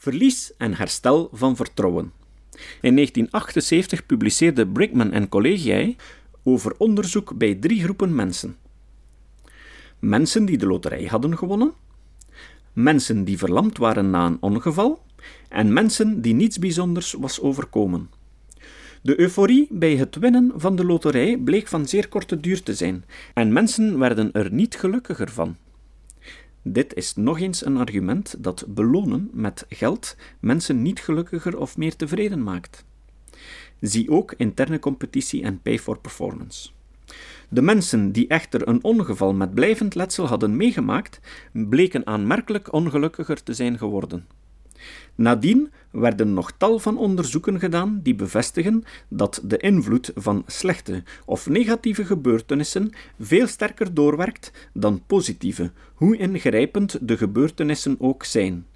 Verlies en herstel van vertrouwen. In 1978 publiceerde Brickman en collegae over onderzoek bij drie groepen mensen. Mensen die de loterij hadden gewonnen, mensen die verlamd waren na een ongeval en mensen die niets bijzonders was overkomen. De euforie bij het winnen van de loterij bleek van zeer korte duur te zijn en mensen werden er niet gelukkiger van. Dit is nog eens een argument dat belonen met geld mensen niet gelukkiger of meer tevreden maakt. Zie ook interne competitie en pay for performance. De mensen die echter een ongeval met blijvend letsel hadden meegemaakt, bleken aanmerkelijk ongelukkiger te zijn geworden. Nadien werden nog tal van onderzoeken gedaan die bevestigen dat de invloed van slechte of negatieve gebeurtenissen veel sterker doorwerkt dan positieve, hoe ingrijpend de gebeurtenissen ook zijn.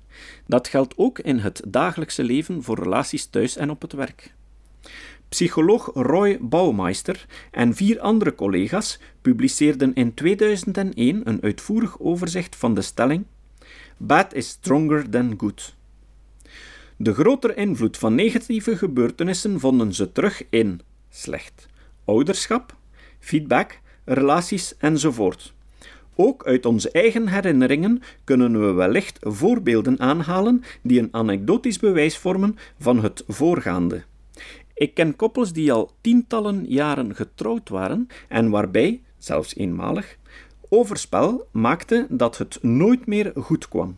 Dat geldt ook in het dagelijkse leven voor relaties thuis en op het werk. Psycholoog Roy Baumeister en vier andere collega's publiceerden in 2001 een uitvoerig overzicht van de stelling Bad is stronger than good. De grotere invloed van negatieve gebeurtenissen vonden ze terug in slecht ouderschap, feedback, relaties enzovoort. Ook uit onze eigen herinneringen kunnen we wellicht voorbeelden aanhalen die een anekdotisch bewijs vormen van het voorgaande. Ik ken koppels die al tientallen jaren getrouwd waren en waarbij, zelfs eenmalig, overspel maakte dat het nooit meer goed kwam.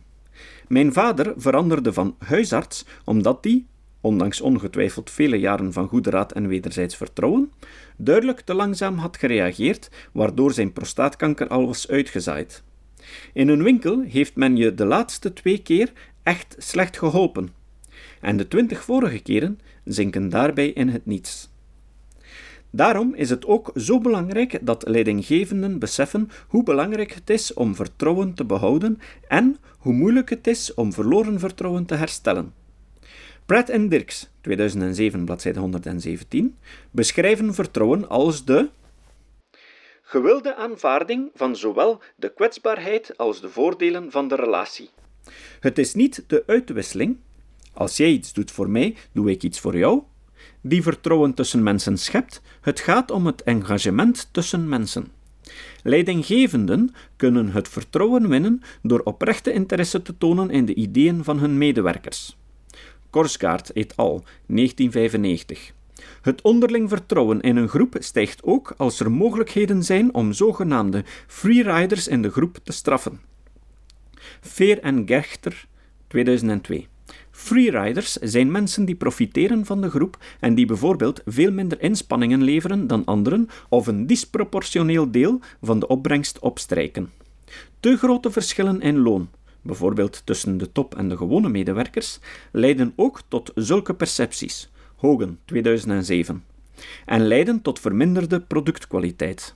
Mijn vader veranderde van huisarts omdat hij, ondanks ongetwijfeld vele jaren van goede raad en wederzijds vertrouwen, duidelijk te langzaam had gereageerd, waardoor zijn prostaatkanker al was uitgezaaid. In een winkel heeft men je de laatste twee keer echt slecht geholpen. En de twintig vorige keren zinken daarbij in het niets. Daarom is het ook zo belangrijk dat leidinggevenden beseffen hoe belangrijk het is om vertrouwen te behouden en hoe moeilijk het is om verloren vertrouwen te herstellen. Pratt en Dirks, 2007, bladzijde 117, beschrijven vertrouwen als de gewilde aanvaarding van zowel de kwetsbaarheid als de voordelen van de relatie. Het is niet de uitwisseling, als jij iets doet voor mij, doe ik iets voor jou, die vertrouwen tussen mensen schept, het gaat om het engagement tussen mensen. Leidinggevenden kunnen het vertrouwen winnen door oprechte interesse te tonen in de ideeën van hun medewerkers. Korsgaard et al. 1995. Het onderling vertrouwen in een groep stijgt ook als er mogelijkheden zijn om zogenaamde freeriders in de groep te straffen. Veer en Gechter, 2002. Freeriders zijn mensen die profiteren van de groep en die bijvoorbeeld veel minder inspanningen leveren dan anderen of een disproportioneel deel van de opbrengst opstrijken. Te grote verschillen in loon, bijvoorbeeld tussen de top en de gewone medewerkers, leiden ook tot zulke percepties. Hogan, 2007. En leiden tot verminderde productkwaliteit.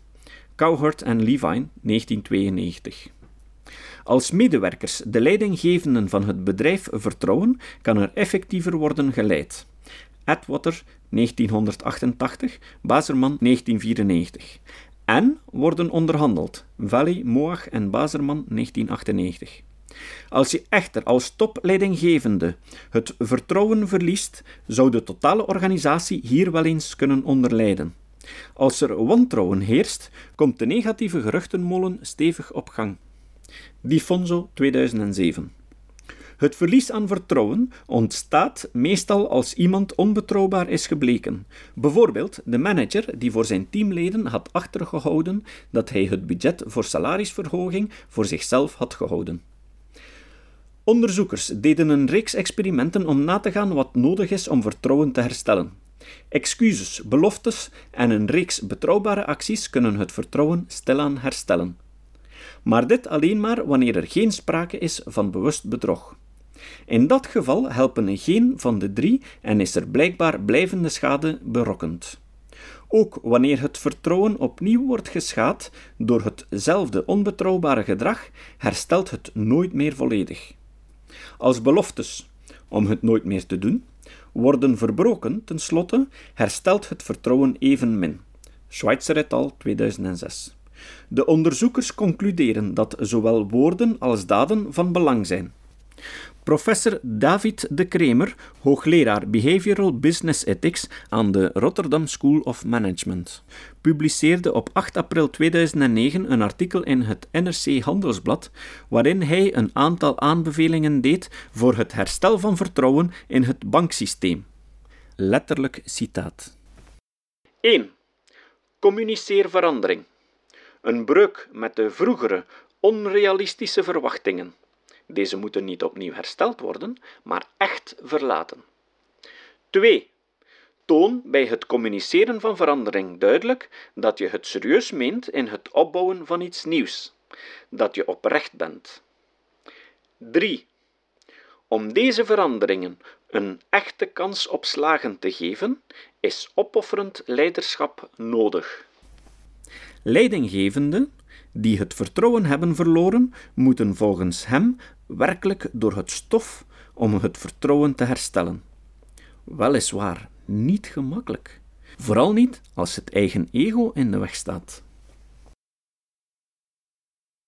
Cowherd en Levine, 1992. Als medewerkers de leidinggevenden van het bedrijf vertrouwen, kan er effectiever worden geleid. Atwater 1988, Bazerman 1994. En worden onderhandeld. Valley, Moag en Bazerman 1998. Als je echter als topleidinggevende het vertrouwen verliest, zou de totale organisatie hier wel eens kunnen onderlijden. Als er wantrouwen heerst, komt de negatieve geruchtenmolen stevig op gang. Di Fonso 2007. Het verlies aan vertrouwen ontstaat meestal als iemand onbetrouwbaar is gebleken. Bijvoorbeeld de manager die voor zijn teamleden had achtergehouden dat hij het budget voor salarisverhoging voor zichzelf had gehouden. Onderzoekers deden een reeks experimenten om na te gaan wat nodig is om vertrouwen te herstellen. Excuses, beloftes en een reeks betrouwbare acties kunnen het vertrouwen stilaan herstellen maar dit alleen maar wanneer er geen sprake is van bewust bedrog. In dat geval helpen geen van de drie en is er blijkbaar blijvende schade berokkend. Ook wanneer het vertrouwen opnieuw wordt geschaad door hetzelfde onbetrouwbare gedrag, herstelt het nooit meer volledig. Als beloftes om het nooit meer te doen worden verbroken, tenslotte herstelt het vertrouwen evenmin. Schweitzer et al. 2006. De onderzoekers concluderen dat zowel woorden als daden van belang zijn. Professor David de Kremer, hoogleraar Behavioral Business Ethics aan de Rotterdam School of Management, publiceerde op 8 april 2009 een artikel in het NRC Handelsblad waarin hij een aantal aanbevelingen deed voor het herstel van vertrouwen in het banksysteem. Letterlijk citaat. 1. Communiceer verandering. Een breuk met de vroegere onrealistische verwachtingen. Deze moeten niet opnieuw hersteld worden, maar echt verlaten. 2. Toon bij het communiceren van verandering duidelijk dat je het serieus meent in het opbouwen van iets nieuws, dat je oprecht bent. 3. Om deze veranderingen een echte kans op slagen te geven, is opofferend leiderschap nodig. Leidinggevenden die het vertrouwen hebben verloren, moeten volgens hem werkelijk door het stof om het vertrouwen te herstellen. Weliswaar niet gemakkelijk, vooral niet als het eigen ego in de weg staat.